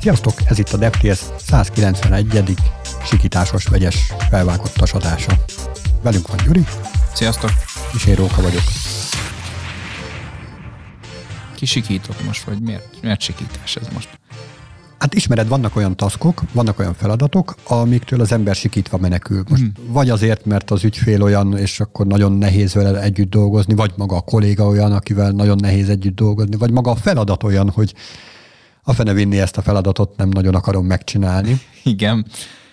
Sziasztok, ez itt a DevTS 191. sikításos vegyes felvágottas adása. Velünk van Gyuri. Sziasztok. És én Róka vagyok. Ki sikítok most, vagy miért, miért sikítás ez most? Hát ismered, vannak olyan taskok, vannak olyan feladatok, amiktől az ember sikítva menekül. Most hmm. vagy azért, mert az ügyfél olyan, és akkor nagyon nehéz vele együtt dolgozni, vagy maga a kolléga olyan, akivel nagyon nehéz együtt dolgozni, vagy maga a feladat olyan, hogy a fene vinni ezt a feladatot nem nagyon akarom megcsinálni. Igen.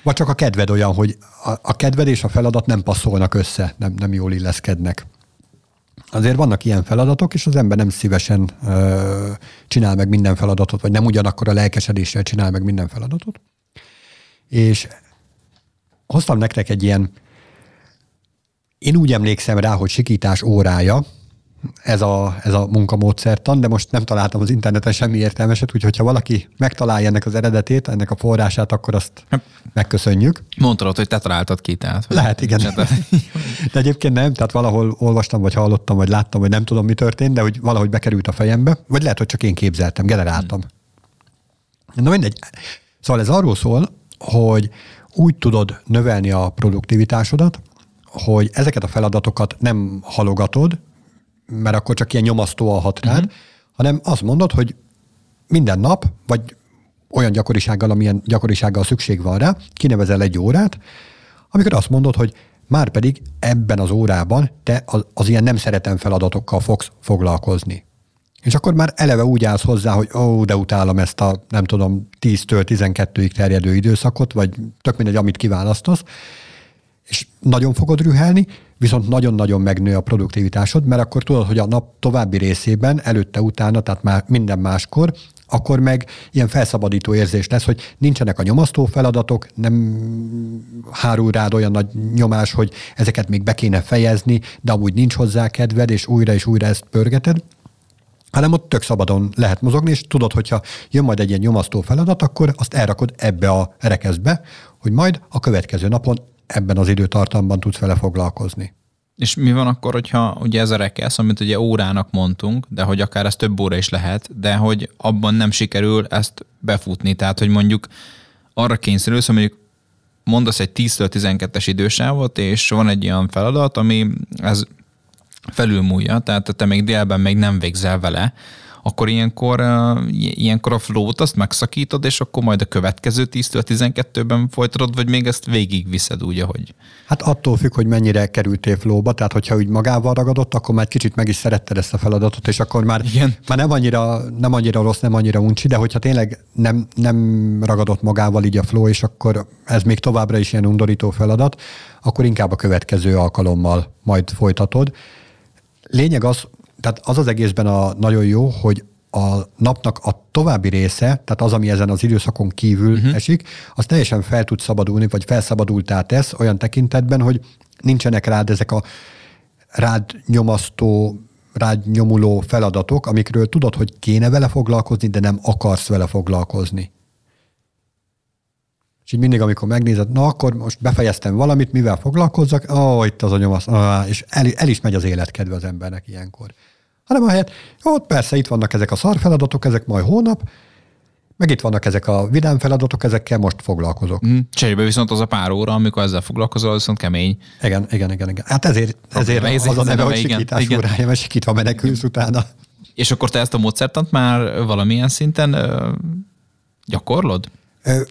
Vagy csak a kedved olyan, hogy a, a kedved és a feladat nem passzolnak össze, nem, nem jól illeszkednek. Azért vannak ilyen feladatok, és az ember nem szívesen ö, csinál meg minden feladatot, vagy nem ugyanakkor a lelkesedéssel csinál meg minden feladatot. És hoztam nektek egy ilyen, én úgy emlékszem rá, hogy sikítás órája, ez a, ez a munkamódszertan, de most nem találtam az interneten semmi értelmeset, úgyhogy ha valaki megtalálja ennek az eredetét, ennek a forrását, akkor azt megköszönjük. Mondtad, hogy te találtad ki, tehát. Lehet, igen. De egyébként nem, tehát valahol olvastam, vagy hallottam, vagy láttam, vagy nem tudom, mi történt, de hogy valahogy bekerült a fejembe, vagy lehet, hogy csak én képzeltem, generáltam. Hmm. Na mindegy. Szóval ez arról szól, hogy úgy tudod növelni a produktivitásodat, hogy ezeket a feladatokat nem halogatod, mert akkor csak ilyen nyomasztóan hat rád, uh-huh. hanem azt mondod, hogy minden nap, vagy olyan gyakorisággal, amilyen gyakorisággal szükség van rá, kinevezel egy órát, amikor azt mondod, hogy már pedig ebben az órában te az, az ilyen nem szeretem feladatokkal fogsz foglalkozni. És akkor már eleve úgy állsz hozzá, hogy ó, de utálom ezt a, nem tudom, 10-től 12-ig terjedő időszakot, vagy tök mindegy, amit kiválasztasz, és nagyon fogod rühelni, viszont nagyon-nagyon megnő a produktivitásod, mert akkor tudod, hogy a nap további részében, előtte, utána, tehát már minden máskor, akkor meg ilyen felszabadító érzés lesz, hogy nincsenek a nyomasztó feladatok, nem hárul rád olyan nagy nyomás, hogy ezeket még be kéne fejezni, de amúgy nincs hozzá kedved, és újra és újra ezt pörgeted, hanem ott tök szabadon lehet mozogni, és tudod, hogyha jön majd egy ilyen nyomasztó feladat, akkor azt elrakod ebbe a rekeszbe, hogy majd a következő napon ebben az időtartamban tudsz vele foglalkozni. És mi van akkor, hogyha ugye ez a rekesz, amit ugye órának mondtunk, de hogy akár ez több óra is lehet, de hogy abban nem sikerül ezt befutni. Tehát, hogy mondjuk arra kényszerülsz, hogy mondjuk mondasz egy 10-től 12-es idősávot, és van egy olyan feladat, ami ez felülmúlja, tehát te még délben még nem végzel vele, akkor ilyenkor, ilyenkor a flow-t azt megszakítod, és akkor majd a következő 10-től 12-ben folytatod, vagy még ezt végig viszed úgy, ahogy? Hát attól függ, hogy mennyire kerültél flow-ba, tehát hogyha úgy magával ragadott, akkor már kicsit meg is szeretted ezt a feladatot, és akkor már, Igen. már nem, annyira, nem annyira rossz, nem annyira uncsi, de hogyha tényleg nem, nem ragadott magával így a flow, és akkor ez még továbbra is ilyen undorító feladat, akkor inkább a következő alkalommal majd folytatod. Lényeg az, tehát az az egészben a nagyon jó, hogy a napnak a további része, tehát az, ami ezen az időszakon kívül uh-huh. esik, az teljesen fel tud szabadulni, vagy felszabadultá tesz olyan tekintetben, hogy nincsenek rád ezek a rád nyomasztó, rád nyomuló feladatok, amikről tudod, hogy kéne vele foglalkozni, de nem akarsz vele foglalkozni. És így mindig, amikor megnézed, na akkor most befejeztem valamit, mivel foglalkozzak, ó, oh, itt az a nyomasz, és el, el is megy az életkedve az embernek ilyenkor hanem ahelyett, jó, persze itt vannak ezek a szar feladatok, ezek majd hónap, meg itt vannak ezek a vidám feladatok, ezekkel most foglalkozok. Mm. Cserébe viszont az a pár óra, amikor ezzel foglalkozol, viszont kemény. Igen, igen, igen. igen. Hát ezért, ezért az, az a neve, hogy sikítás igen, órája, mert sikítva menekülsz igen. utána. És akkor te ezt a módszertant már valamilyen szinten ö, gyakorlod?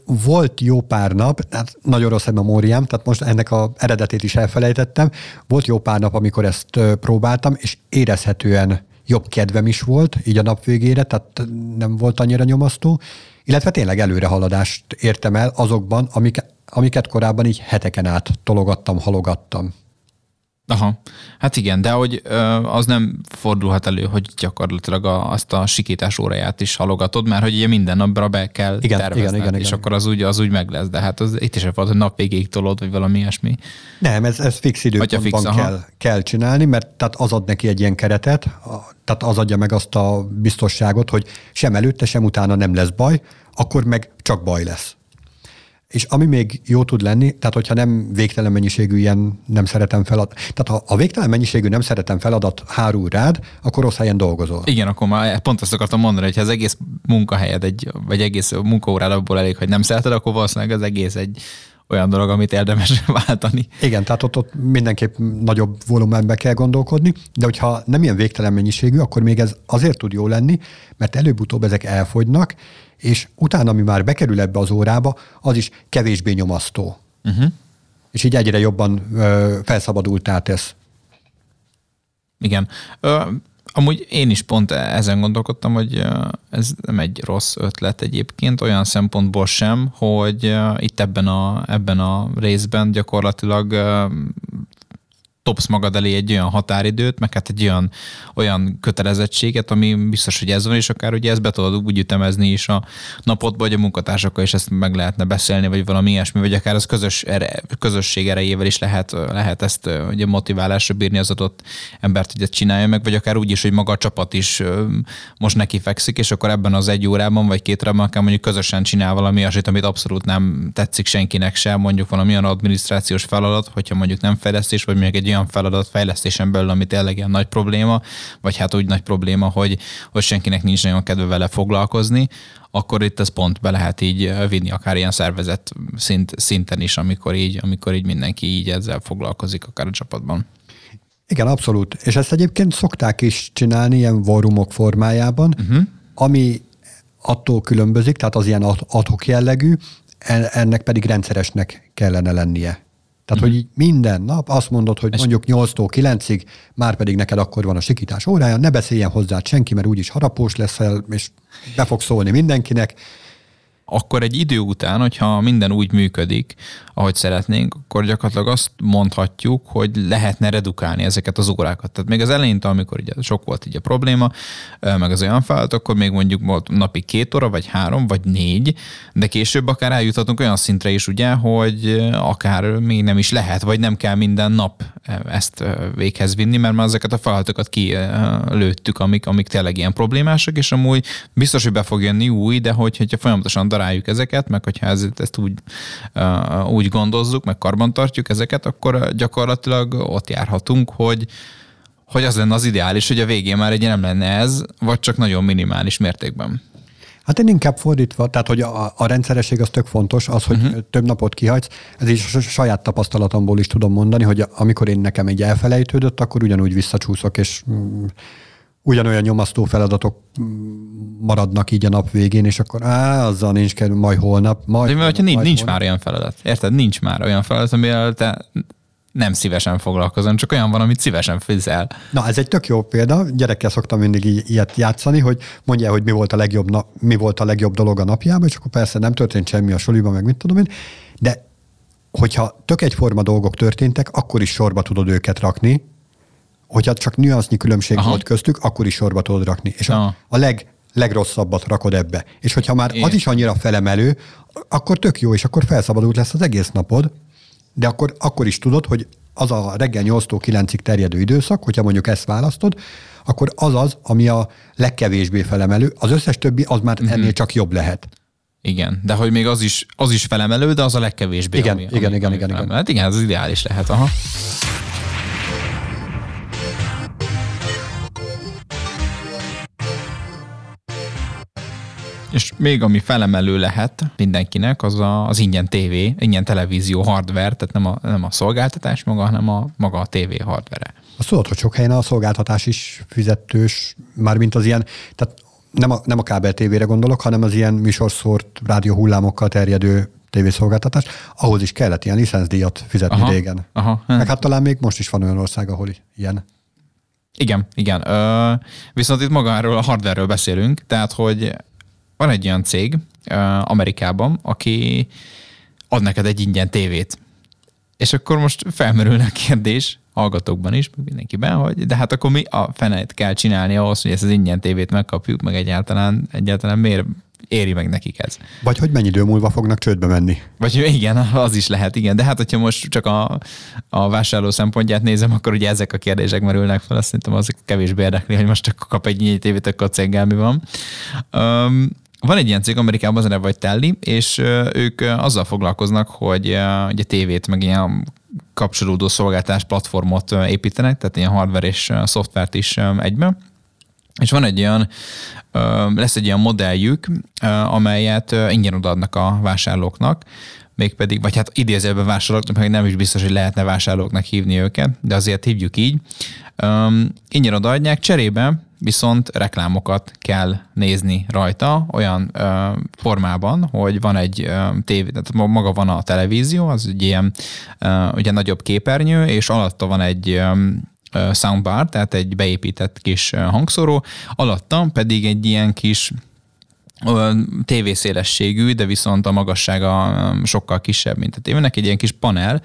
Volt jó pár nap, hát nagyon rossz a memóriám, tehát most ennek a eredetét is elfelejtettem. Volt jó pár nap, amikor ezt próbáltam, és érezhetően jobb kedvem is volt, így a nap végére, tehát nem volt annyira nyomasztó, illetve tényleg előrehaladást értem el azokban, amik, amiket korábban így heteken át tologattam, halogattam. Aha, hát igen, de hogy az nem fordulhat elő, hogy gyakorlatilag a, azt a sikítás óráját is halogatod, mert hogy ugye minden napra be kell igen, tervezned, igen, igen, és igen. akkor az úgy, az úgy meg lesz, de hát az, itt is volt, hogy nap végéig tolod, vagy valami ilyesmi. Nem, ez, ez fix időpontban fix, kell, kell csinálni, mert tehát az ad neki egy ilyen keretet, tehát az adja meg azt a biztosságot, hogy sem előtte, sem utána nem lesz baj, akkor meg csak baj lesz és ami még jó tud lenni, tehát hogyha nem végtelen mennyiségű ilyen nem szeretem feladat, tehát ha a végtelen mennyiségű nem szeretem feladat hárul rád, akkor rossz helyen dolgozol. Igen, akkor már pont azt akartam mondani, hogy ha az egész munkahelyed, egy, vagy egész munkaórád abból elég, hogy nem szereted, akkor valószínűleg az egész egy olyan dolog, amit érdemes váltani. Igen, tehát ott, ott mindenképp nagyobb volumenben kell gondolkodni, de hogyha nem ilyen végtelen mennyiségű, akkor még ez azért tud jó lenni, mert előbb-utóbb ezek elfogynak, és utána, ami már bekerül ebbe az órába, az is kevésbé nyomasztó. Uh-huh. És így egyre jobban ö, felszabadultá tesz. Igen. Ö, amúgy én is pont ezen gondolkodtam, hogy ez nem egy rossz ötlet egyébként, olyan szempontból sem, hogy itt ebben a, ebben a részben gyakorlatilag topsz magad elé egy olyan határidőt, meg hát egy olyan, olyan kötelezettséget, ami biztos, hogy ez van, és akár ugye ezt be tudod úgy ütemezni is a napodba, vagy a munkatársakkal is ezt meg lehetne beszélni, vagy valami ilyesmi, vagy akár az közös ere, közösség erejével is lehet, lehet ezt ugye motiválásra bírni az adott embert, hogy ezt csinálja meg, vagy akár úgy is, hogy maga a csapat is most neki fekszik, és akkor ebben az egy órában, vagy két órában akár mondjuk közösen csinál valami olyasmit, amit abszolút nem tetszik senkinek sem, mondjuk valami olyan adminisztrációs feladat, hogyha mondjuk nem fejlesztés, vagy még egy olyan feladat fejlesztésen belül, ami tényleg ilyen nagy probléma, vagy hát úgy nagy probléma, hogy, hogy senkinek nincs nagyon kedve vele foglalkozni, akkor itt ez pont be lehet így vinni akár ilyen szervezet szint, szinten is, amikor így, amikor így mindenki így ezzel foglalkozik akár a csapatban. Igen, abszolút. És ezt egyébként szokták is csinálni ilyen vorumok formájában, uh-huh. ami attól különbözik, tehát az ilyen adhok jellegű, ennek pedig rendszeresnek kellene lennie. Tehát, uh-huh. hogy minden nap azt mondod, hogy mondjuk 8-tól 9-ig, már pedig neked akkor van a sikítás órája, ne beszéljen hozzá senki, mert úgyis harapós leszel, és be fog szólni mindenkinek, akkor egy idő után, hogyha minden úgy működik, ahogy szeretnénk, akkor gyakorlatilag azt mondhatjuk, hogy lehetne redukálni ezeket az órákat. Tehát még az elején, amikor ugye sok volt így a probléma, meg az olyan feladat, akkor még mondjuk volt napi két óra, vagy három, vagy négy, de később akár eljuthatunk olyan szintre is, ugye, hogy akár még nem is lehet, vagy nem kell minden nap ezt véghez vinni, mert már ezeket a feladatokat kilőttük, amik, amik tényleg ilyen problémásak, és amúgy biztos, hogy be fog jönni új, de hogy, hogyha folyamatosan daráljuk ezeket, meg hogyha ezt, ezt úgy, úgy gondozzuk, meg karbantartjuk ezeket, akkor gyakorlatilag ott járhatunk, hogy, hogy az lenne az ideális, hogy a végén már egy nem lenne ez, vagy csak nagyon minimális mértékben. Hát én inkább fordítva, tehát hogy a, a rendszeresség az tök fontos, az, hogy uh-huh. több napot kihagysz, ez is saját tapasztalatomból is tudom mondani, hogy amikor én nekem egy elfelejtődött, akkor ugyanúgy visszacsúszok, és mm, ugyanolyan nyomasztó feladatok maradnak így a nap végén, és akkor á, azzal nincs kell, majd holnap. Majd De holnap, nincs, majd nincs holnap. már olyan feladat. Érted? Nincs már olyan feladat, amivel te nem szívesen foglalkozom, csak olyan van, amit szívesen fizel. Na, ez egy tök jó példa. Gyerekkel szoktam mindig ilyet játszani, hogy mondja, hogy mi volt a legjobb, na, mi volt a legjobb dolog a napjában, és akkor persze nem történt semmi a soliban, meg mit tudom én, de hogyha tök egyforma dolgok történtek, akkor is sorba tudod őket rakni, hogyha csak nüansznyi különbség Aha. volt köztük, akkor is sorba tudod rakni. És a, a leg, legrosszabbat rakod ebbe. És hogyha már Én. az is annyira felemelő, akkor tök jó, és akkor felszabadult lesz az egész napod, de akkor, akkor is tudod, hogy az a reggel 8-tól 9-ig terjedő időszak, hogyha mondjuk ezt választod, akkor az az, ami a legkevésbé felemelő, az összes többi az már ennél mm-hmm. csak jobb lehet. Igen, de hogy még az is, az is felemelő, de az a legkevésbé. Igen, ami, igen, ami, igen, ami igen, igen. Hát igen, ez ideális lehet, aha. Még ami felemelő lehet mindenkinek, az a, az ingyen tévé, ingyen televízió hardware, tehát nem a, nem a szolgáltatás maga, hanem a maga a tévé hardware. Azt tudod, hogy sok helyen a szolgáltatás is fizetős, mármint az ilyen, tehát nem a, nem a kábel tévére gondolok, hanem az ilyen műsorszórt rádió hullámokkal terjedő tévészolgáltatás, ahhoz is kellett ilyen licenszdíjat fizetni aha, régen. Aha, Meg hát talán még most is van olyan ország, ahol ilyen. Igen, igen. Ö, viszont itt magáról a hardware beszélünk, tehát hogy van egy olyan cég Amerikában, aki ad neked egy ingyen tévét. És akkor most felmerülne a kérdés, hallgatókban is, meg mindenkiben, hogy de hát akkor mi a fenet kell csinálni ahhoz, hogy ezt az ingyen tévét megkapjuk, meg egyáltalán, egyáltalán miért éri meg nekik ez. Vagy hogy mennyi idő múlva fognak csődbe menni. Vagy igen, az is lehet, igen. De hát, hogyha most csak a, a vásárló szempontját nézem, akkor ugye ezek a kérdések merülnek fel, azt szerintem az kevésbé érdekli, hogy most csak kap egy nyílt tévét, akkor a céggel mi van. Um, van egy ilyen cég Amerikában, az a neve vagy Telly, és ők azzal foglalkoznak, hogy ugye tévét, meg ilyen kapcsolódó szolgáltás platformot építenek, tehát ilyen hardware és szoftvert is egyben. És van egy olyan, lesz egy olyan modelljük, amelyet ingyen odaadnak a vásárlóknak, mégpedig, vagy hát idézőben vásárlóknak, meg nem is biztos, hogy lehetne vásárlóknak hívni őket, de azért hívjuk így. ingyen odaadják, cserébe viszont reklámokat kell nézni rajta olyan ö, formában, hogy van egy ö, tévé, tehát maga van a televízió, az egy ilyen ö, ugye nagyobb képernyő, és alatta van egy ö, soundbar, tehát egy beépített kis hangszóró, alatta pedig egy ilyen kis tévészélességű, de viszont a magassága sokkal kisebb, mint a tévének, egy ilyen kis panel,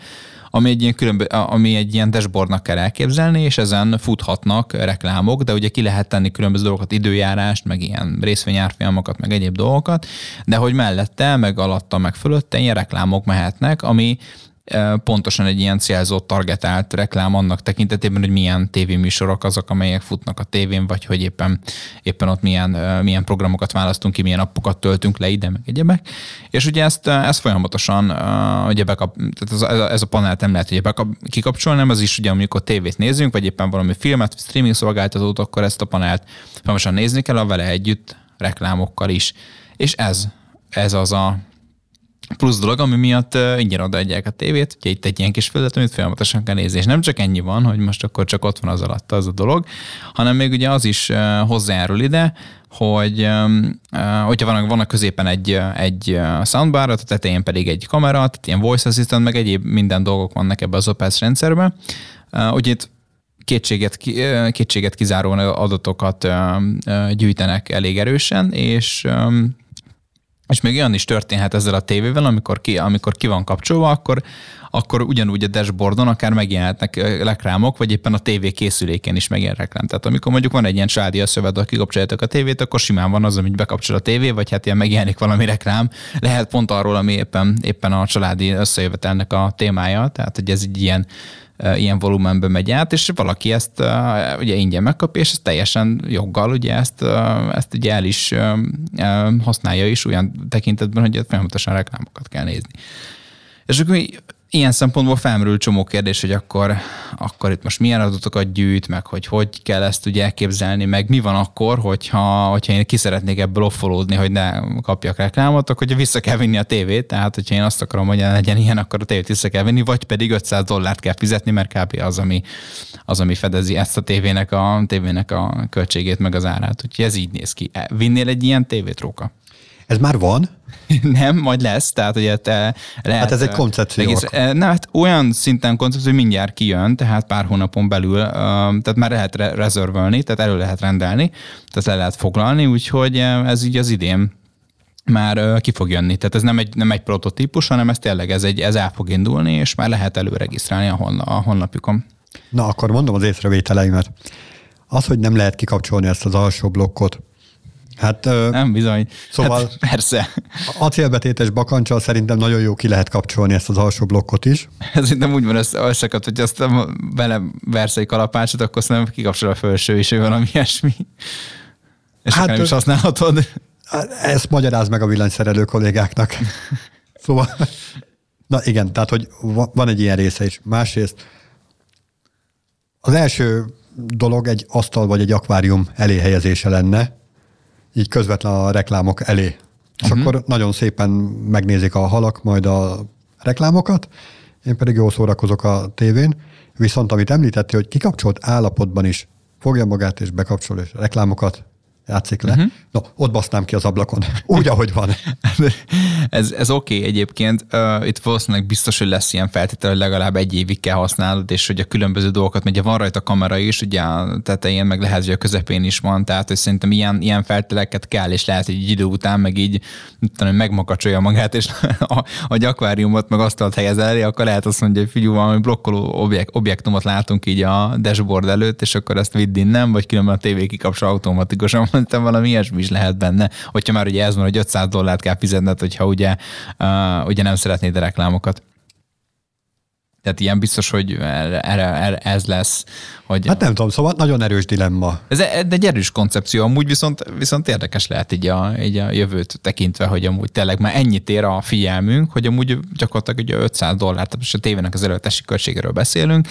ami egy ilyen, különbö, ami egy ilyen dashboardnak kell elképzelni, és ezen futhatnak reklámok, de ugye ki lehet tenni különböző dolgokat, időjárást, meg ilyen részvényárfolyamokat, meg egyéb dolgokat, de hogy mellette, meg alatta, meg fölötte ilyen reklámok mehetnek, ami pontosan egy ilyen célzott, targetált reklám annak tekintetében, hogy milyen tévéműsorok azok, amelyek futnak a tévén, vagy hogy éppen, éppen ott milyen, milyen programokat választunk ki, milyen appokat töltünk le ide, meg egyebek. És ugye ezt, ezt folyamatosan ugye bekap, tehát ez, ez a panelt nem lehet ugye bekap, kikapcsolni, nem az is ugye, amikor tévét nézünk, vagy éppen valami filmet, streaming szolgáltatót, akkor ezt a panelt folyamatosan nézni kell, a vele együtt reklámokkal is. És ez, ez az a plusz dolog, ami miatt ingyen odaadják a tévét, ugye itt egy ilyen kis földet, amit folyamatosan kell nézni. És nem csak ennyi van, hogy most akkor csak ott van az alatt az a dolog, hanem még ugye az is hozzájárul ide, hogy hogyha van, van a középen egy, egy soundbar, a tetején pedig egy kamera, tehát ilyen voice assistant, meg egyéb minden dolgok vannak ebbe az OPS rendszerbe. Ugye itt kétséget, kétséget kizáró adatokat gyűjtenek elég erősen, és és még olyan is történhet ezzel a tévével, amikor ki, amikor ki van kapcsolva, akkor, akkor ugyanúgy a dashboardon akár megjelenhetnek reklámok, vagy éppen a tévé készülékén is megjelen reklám. Tehát amikor mondjuk van egy ilyen családi összövet, ahol kikapcsoljátok a tévét, akkor simán van az, amit bekapcsol a tévé, vagy hát ilyen megjelenik valami reklám. Lehet pont arról, ami éppen, éppen a családi összejövetelnek a témája, tehát hogy ez egy ilyen ilyen volumenben megy át, és valaki ezt ugye ingyen megkapja, és ez teljesen joggal ugye ezt, ezt ugye el is használja is olyan tekintetben, hogy folyamatosan reklámokat kell nézni. És akkor ilyen szempontból felmerül csomó kérdés, hogy akkor, akkor itt most milyen adatokat gyűjt, meg hogy hogy kell ezt ugye elképzelni, meg mi van akkor, hogyha, hogyha én ki szeretnék ebből offolódni, hogy ne kapjak reklámot, akkor ugye vissza kell vinni a tévét, tehát hogyha én azt akarom, hogy legyen ilyen, akkor a tévét vissza kell vinni, vagy pedig 500 dollárt kell fizetni, mert kb. az, ami, az, ami fedezi ezt a tévének a, tévének a költségét, meg az árát. Úgyhogy ez így néz ki. Vinnél egy ilyen tévét, Róka? Ez már van? nem, majd lesz, tehát ugye te lehet, Hát ez egy koncepció. Egész, ne, hát olyan szinten koncepció, hogy mindjárt kijön, tehát pár hónapon belül, tehát már lehet re- rezervölni, tehát elő lehet rendelni, tehát le lehet foglalni, úgyhogy ez így az idén már ki fog jönni. Tehát ez nem egy, nem egy prototípus, hanem ez tényleg ez, egy, ez el fog indulni, és már lehet előregisztrálni a, honla, a honlapjukon. Na, akkor mondom az észrevételeimet. Az, hogy nem lehet kikapcsolni ezt az alsó blokkot, Hát, nem bizony. Szóval hát, persze. Acélbetétes bakancsal szerintem nagyon jó ki lehet kapcsolni ezt az alsó blokkot is. Ez nem úgy van összekat, hogy azt vele versz egy kalapácsot, akkor nem kikapcsol a felső is, hogy valami ilyesmi. És hát, nem is használhatod. Ezt magyaráz meg a villanyszerelő kollégáknak. Szóval, na igen, tehát, hogy van egy ilyen része is. Másrészt az első dolog egy asztal vagy egy akvárium elé helyezése lenne, így közvetlen a reklámok elé. És uh-huh. akkor nagyon szépen megnézik a halak majd a reklámokat, én pedig jól szórakozok a tévén, viszont amit említette, hogy kikapcsolt állapotban is fogja magát és bekapcsol, és reklámokat játszik le. Uh-huh. No, ott basznám ki az ablakon, úgy, ahogy van. ez ez oké okay egyébként. Uh, itt valószínűleg biztos, hogy lesz ilyen feltétel, hogy legalább egy évig kell használnod, és hogy a különböző dolgokat, ugye van rajta kamera is, ugye a tetején, meg lehet, hogy a közepén is van, tehát hogy szerintem ilyen, ilyen feltételeket kell, és lehet, hogy egy idő után meg így tudom, megmakacsolja magát, és a, a akváriumot meg azt helyez elé, akkor lehet azt mondja, hogy figyelj, valami blokkoló objekt, objektumot látunk így a dashboard előtt, és akkor ezt vidd innen, vagy különben a tévé kikapcsol automatikusan szerintem valami ilyesmi is lehet benne, hogyha már ugye ez van, hogy 500 dollárt kell fizetned, hogyha ugye, uh, ugye nem szeretnéd a reklámokat. Tehát ilyen biztos, hogy erre, erre ez lesz. Hogy hát nem tudom, szóval nagyon erős dilemma. Ez egy erős koncepció, amúgy viszont, viszont érdekes lehet így a, így a jövőt tekintve, hogy amúgy tényleg már ennyit ér a figyelmünk, hogy amúgy gyakorlatilag ugye 500 dollár, tehát most a tévének az előtesi költségéről beszélünk,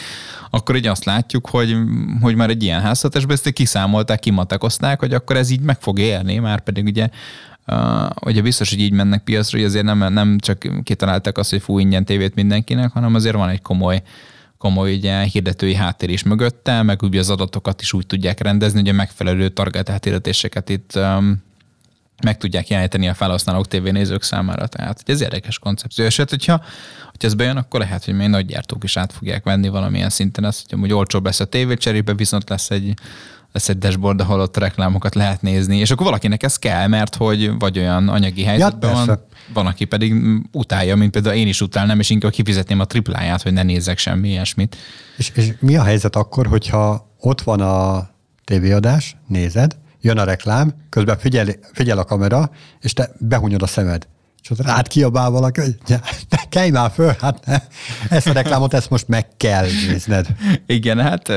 akkor így azt látjuk, hogy, hogy már egy ilyen háztartásban ezt kiszámolták, kimatakozták, hogy akkor ez így meg fog élni, már pedig ugye ugye biztos, hogy így mennek piacra, hogy azért nem, nem csak kitalálták azt, hogy fú, ingyen tévét mindenkinek, hanem azért van egy komoly, komoly ugye, hirdetői háttér is mögötte, meg ugye az adatokat is úgy tudják rendezni, hogy a megfelelő target hirdetéseket itt um, meg tudják jeleníteni a felhasználók tévénézők számára. Tehát ez érdekes koncepció. És hát, hogyha, hogyha ez bejön, akkor lehet, hogy még nagy gyártók is át fogják venni valamilyen szinten ezt, hogy amúgy olcsóbb lesz a tévé, cserébe viszont lesz egy lesz egy dashboard, ahol ott reklámokat lehet nézni, és akkor valakinek ez kell, mert hogy vagy olyan anyagi helyzetben ja, van, van, aki pedig utálja, mint például én is utálnám, és inkább kifizetném a tripláját, hogy ne nézzek semmi ilyesmit. És, és mi a helyzet akkor, hogyha ott van a tévéadás, nézed, jön a reklám, közben figyel, figyel a kamera, és te behunyod a szemed és ott rád kiabál valaki, hogy ja, kelj már föl, hát ne. ezt a reklámot, ezt most meg kell nézned. Igen, hát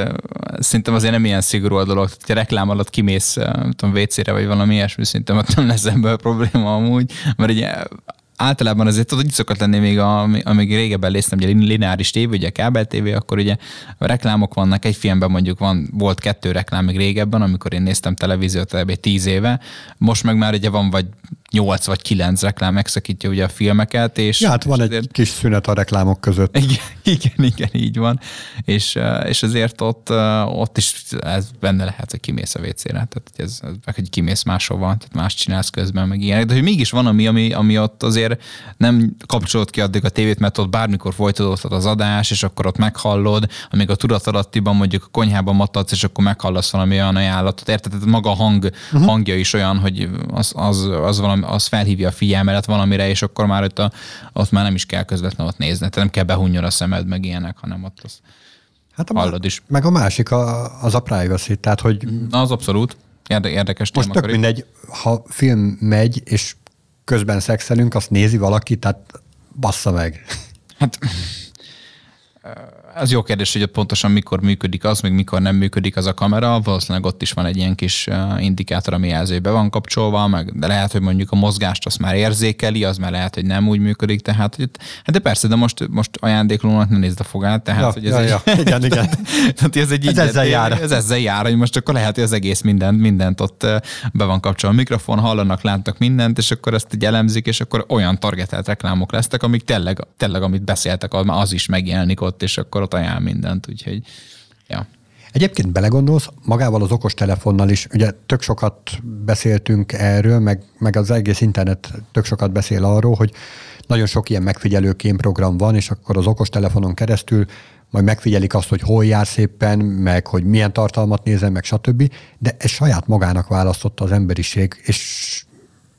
szerintem azért nem ilyen szigorú a dolog. Ha reklám alatt kimész, tudom, WC-re vagy valami ilyesmi, szerintem ott nem lesz ebből probléma amúgy, mert ugye általában azért tudod, hogy szokott lenni még, a, amíg régebben néztem, ugye lineáris tévé, ugye kábel tévé, akkor ugye a reklámok vannak, egy filmben mondjuk van, volt kettő reklám még régebben, amikor én néztem televíziót egy tíz éve, most meg már ugye van vagy 8 vagy 9 reklám megszakítja ugye a filmeket. És, ja, hát van és egy azért... kis szünet a reklámok között. Igen, igen, igen így van. És, és azért ott, ott is ez benne lehet, hogy kimész a WC-re, tehát ez, ez, hogy kimész máshova, tehát más csinálsz közben, meg ilyen. De hogy mégis van, ami, ami, ami ott azért nem kapcsolod ki addig a tévét, mert ott bármikor folytatódhat az adás, és akkor ott meghallod, amíg a tudatalattiban mondjuk a konyhában matadsz, és akkor meghallasz valami olyan ajánlatot. Érted? Tehát maga a hang, uh-huh. hangja is olyan, hogy az, az, az valami az felhívja a figyelmet valamire, és akkor már ott, a, ott már nem is kell közvetlenül ott nézni. Tehát nem kell behunjon a szemed, meg ilyenek, hanem ott az hát a hallod is. Meg a másik a, az a privacy, tehát hogy... Az abszolút. Érde, érdekes Most tök mindegy, ha film megy, és közben szexelünk, azt nézi valaki, tehát bassza meg. Hát ez jó kérdés, hogy ott pontosan mikor működik az, meg mikor nem működik az a kamera. Valószínűleg ott is van egy ilyen kis indikátor, ami jelzőbe van kapcsolva, meg de lehet, hogy mondjuk a mozgást azt már érzékeli, az már lehet, hogy nem úgy működik. Tehát, hogy, hát de persze, de most, most ajándéklónak ne nézd a fogát. Tehát, ja, hogy ez ja, egy, ja. igen, igen. tehát, ez, egy ez ezzel jár. Ez ezzel jár, hogy most akkor lehet, hogy az egész mindent, mindent ott be van kapcsolva. A mikrofon, hallanak, látnak mindent, és akkor ezt egy elemzik, és akkor olyan targetelt reklámok lesznek, amik tényleg, tényleg amit beszéltek, az is megjelenik ott, és akkor ott ajánl mindent, úgyhogy ja. Egyébként belegondolsz, magával az okostelefonnal is, ugye tök sokat beszéltünk erről, meg, meg az egész internet tök sokat beszél arról, hogy nagyon sok ilyen megfigyelő kémprogram van, és akkor az okostelefonon keresztül majd megfigyelik azt, hogy hol jár szépen, meg hogy milyen tartalmat nézem, meg stb. De ez saját magának választotta az emberiség, és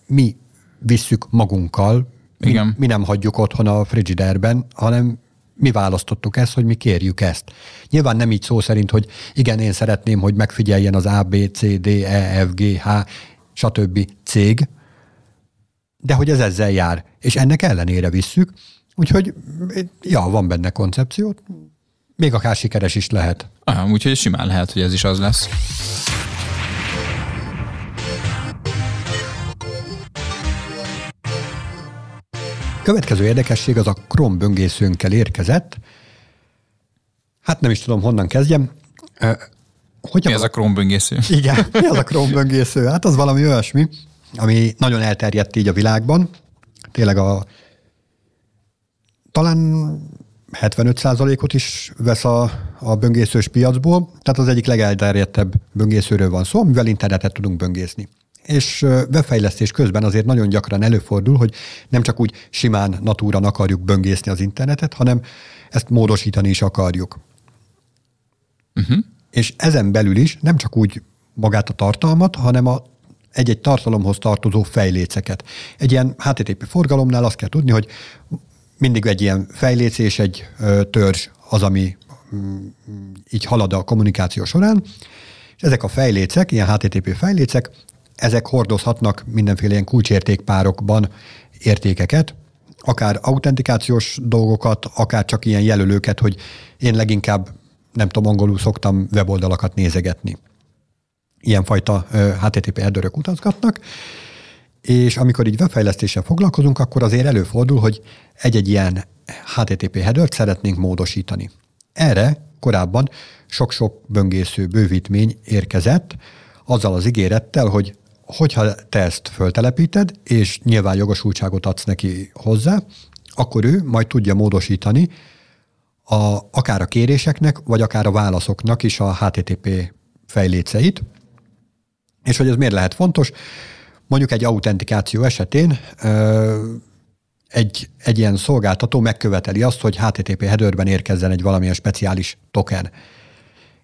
mi visszük magunkkal, Igen. Mi, mi nem hagyjuk otthon a frigiderben, hanem mi választottuk ezt, hogy mi kérjük ezt. Nyilván nem így szó szerint, hogy igen, én szeretném, hogy megfigyeljen az A, B, C, D, E, F, G, H, stb. cég, de hogy ez ezzel jár. És ennek ellenére visszük, úgyhogy ja, van benne koncepció, még akár sikeres is lehet. Aha, úgyhogy simán lehet, hogy ez is az lesz. Következő érdekesség az a Chrome böngészőnkkel érkezett. Hát nem is tudom, honnan kezdjem. Hogy mi az a Chrome böngésző? Igen, mi az a Chrome böngésző? Hát az valami olyasmi, ami nagyon elterjedt így a világban. Tényleg a talán 75%-ot is vesz a, a böngészős piacból, tehát az egyik legelterjedtebb böngészőről van szó, amivel internetet tudunk böngészni és webfejlesztés közben azért nagyon gyakran előfordul, hogy nem csak úgy simán natúran akarjuk böngészni az internetet, hanem ezt módosítani is akarjuk. Uh-huh. És ezen belül is nem csak úgy magát a tartalmat, hanem a egy-egy tartalomhoz tartozó fejléceket. Egy ilyen HTTP forgalomnál azt kell tudni, hogy mindig egy ilyen fejléc és egy ö, törzs az, ami mm, így halad a kommunikáció során, és ezek a fejlécek, ilyen HTTP fejlécek ezek hordozhatnak mindenféle ilyen kulcsértékpárokban értékeket, akár autentikációs dolgokat, akár csak ilyen jelölőket, hogy én leginkább, nem tudom, angolul szoktam weboldalakat nézegetni. Ilyenfajta HTTP headerök utazgatnak, és amikor így webfejlesztéssel foglalkozunk, akkor azért előfordul, hogy egy-egy ilyen HTTP headert szeretnénk módosítani. Erre korábban sok-sok böngésző bővítmény érkezett, azzal az ígérettel, hogy hogyha te ezt föltelepíted, és nyilván jogosultságot adsz neki hozzá, akkor ő majd tudja módosítani a, akár a kéréseknek, vagy akár a válaszoknak is a HTTP fejléceit. És hogy ez miért lehet fontos? Mondjuk egy autentikáció esetén egy, egy ilyen szolgáltató megköveteli azt, hogy HTTP headerben érkezzen egy valamilyen speciális token.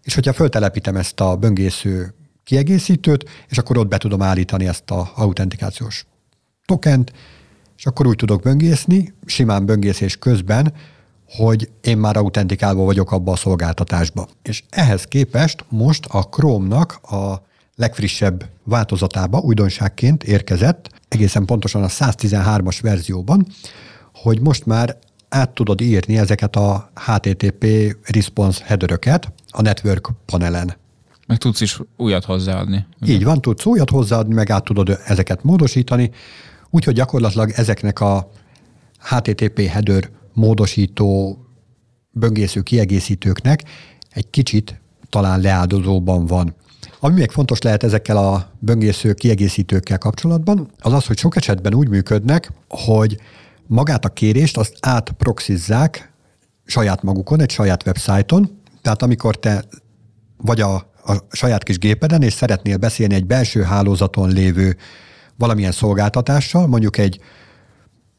És hogyha föltelepítem ezt a böngésző kiegészítőt, és akkor ott be tudom állítani ezt a autentikációs tokent, és akkor úgy tudok böngészni, simán böngészés közben, hogy én már autentikálva vagyok abba a szolgáltatásba. És ehhez képest most a Chrome-nak a legfrissebb változatába újdonságként érkezett, egészen pontosan a 113-as verzióban, hogy most már át tudod írni ezeket a HTTP response headeröket a network panelen. Meg tudsz is újat hozzáadni. Ugye? Így van, tudsz újat hozzáadni, meg át tudod ezeket módosítani, úgyhogy gyakorlatilag ezeknek a HTTP header módosító böngésző kiegészítőknek egy kicsit talán leáldozóban van. Ami még fontos lehet ezekkel a böngésző kiegészítőkkel kapcsolatban, az az, hogy sok esetben úgy működnek, hogy magát a kérést azt átproxizzák saját magukon, egy saját websájton, tehát amikor te vagy a, a saját kis gépeden, és szeretnél beszélni egy belső hálózaton lévő valamilyen szolgáltatással, mondjuk egy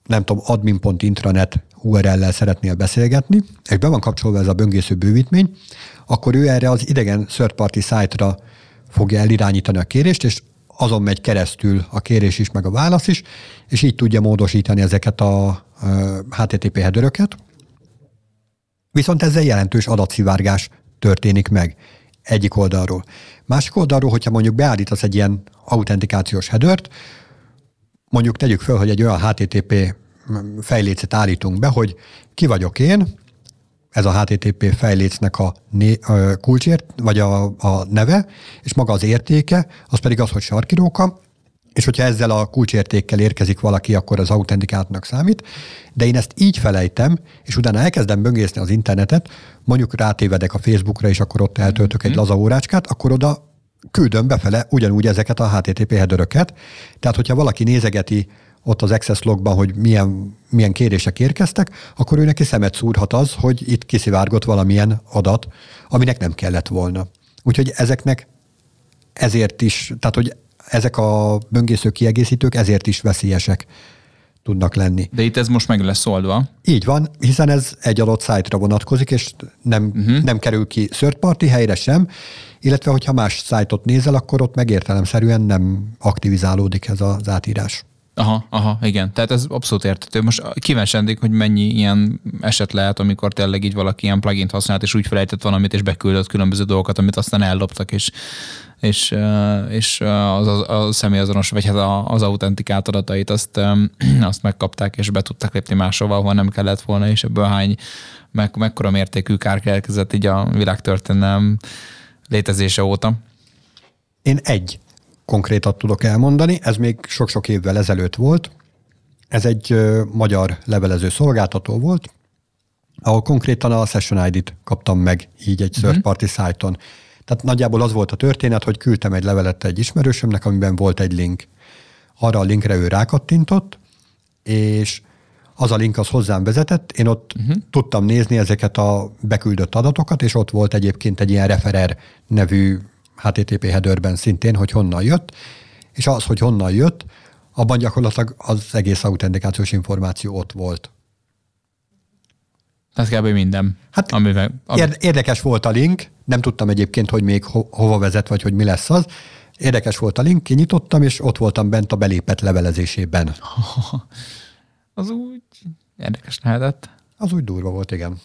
nem tudom, admin.intranet URL-lel szeretnél beszélgetni, és be van kapcsolva ez a böngésző bővítmény, akkor ő erre az idegen third party site-ra fogja elirányítani a kérést, és azon megy keresztül a kérés is, meg a válasz is, és így tudja módosítani ezeket a HTTP headeröket. Viszont ezzel jelentős adatszivárgás történik meg egyik oldalról. Másik oldalról, hogyha mondjuk beállítasz egy ilyen autentikációs headert, mondjuk tegyük föl, hogy egy olyan HTTP fejlécet állítunk be, hogy ki vagyok én, ez a HTTP fejlécnek a, né, kulcsért, vagy a, a neve, és maga az értéke, az pedig az, hogy sarkiróka, és hogyha ezzel a kulcsértékkel érkezik valaki, akkor az autentikátnak számít, de én ezt így felejtem, és utána elkezdem böngészni az internetet, mondjuk rátévedek a Facebookra, és akkor ott eltöltök egy mhm. laza órácskát, akkor oda küldöm befele ugyanúgy ezeket a HTTP headeröket. Tehát, hogyha valaki nézegeti ott az Access logban, hogy milyen, milyen kérések érkeztek, akkor ő neki szemet szúrhat az, hogy itt kiszivárgott valamilyen adat, aminek nem kellett volna. Úgyhogy ezeknek ezért is, tehát hogy ezek a böngésző kiegészítők ezért is veszélyesek tudnak lenni. De itt ez most meg lesz oldva. Így van, hiszen ez egy adott szájtra vonatkozik, és nem, uh-huh. nem kerül ki third party helyre sem, illetve hogyha más szájtot nézel, akkor ott megértelemszerűen nem aktivizálódik ez az átírás. Aha, aha, igen. Tehát ez abszolút értető. Most kíváncsi hogy mennyi ilyen eset lehet, amikor tényleg így valaki ilyen plugin használt, és úgy felejtett valamit, és beküldött különböző dolgokat, amit aztán elloptak, és, és, és az, az, a személyazonos, vagy hát az autentikát adatait azt, azt megkapták, és be tudtak lépni máshova, ahol nem kellett volna, és ebből hány, meg, mekkora mértékű kár keletkezett így a világtörténelem létezése óta. Én egy konkrétat tudok elmondani, ez még sok-sok évvel ezelőtt volt. Ez egy magyar levelező szolgáltató volt, ahol konkrétan a Session ID-t kaptam meg így egy third mhm. party szájton. Tehát nagyjából az volt a történet, hogy küldtem egy levelet egy ismerősömnek, amiben volt egy link. Arra a linkre ő rákattintott, és az a link az hozzám vezetett, én ott uh-huh. tudtam nézni ezeket a beküldött adatokat, és ott volt egyébként egy ilyen referer nevű HTTP headerben szintén, hogy honnan jött, és az, hogy honnan jött, abban gyakorlatilag az egész autentikációs információ ott volt. Ez kb. minden. Hát amivel, ami... érdekes volt a link, nem tudtam egyébként, hogy még ho- hova vezet, vagy hogy mi lesz az. Érdekes volt a link, kinyitottam, és ott voltam bent a belépett levelezésében. az úgy érdekes lehetett. Az úgy durva volt, igen.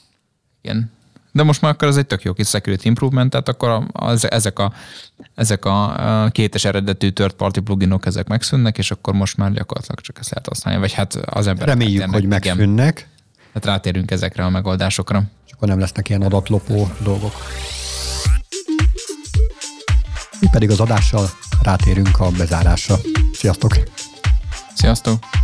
Igen. De most már akkor ez egy tök jó kis security improvement, tehát akkor az, ezek, a, ezek a kétes eredetű third party pluginok ezek megszűnnek, és akkor most már gyakorlatilag csak ezt lehet használni, vagy hát az emberek. Reméljük, hát hogy megszűnnek. Hát rátérünk ezekre a megoldásokra. És akkor nem lesznek ilyen adatlopó dolgok. Mi pedig az adással rátérünk a bezárásra. Sziasztok! Sziasztok!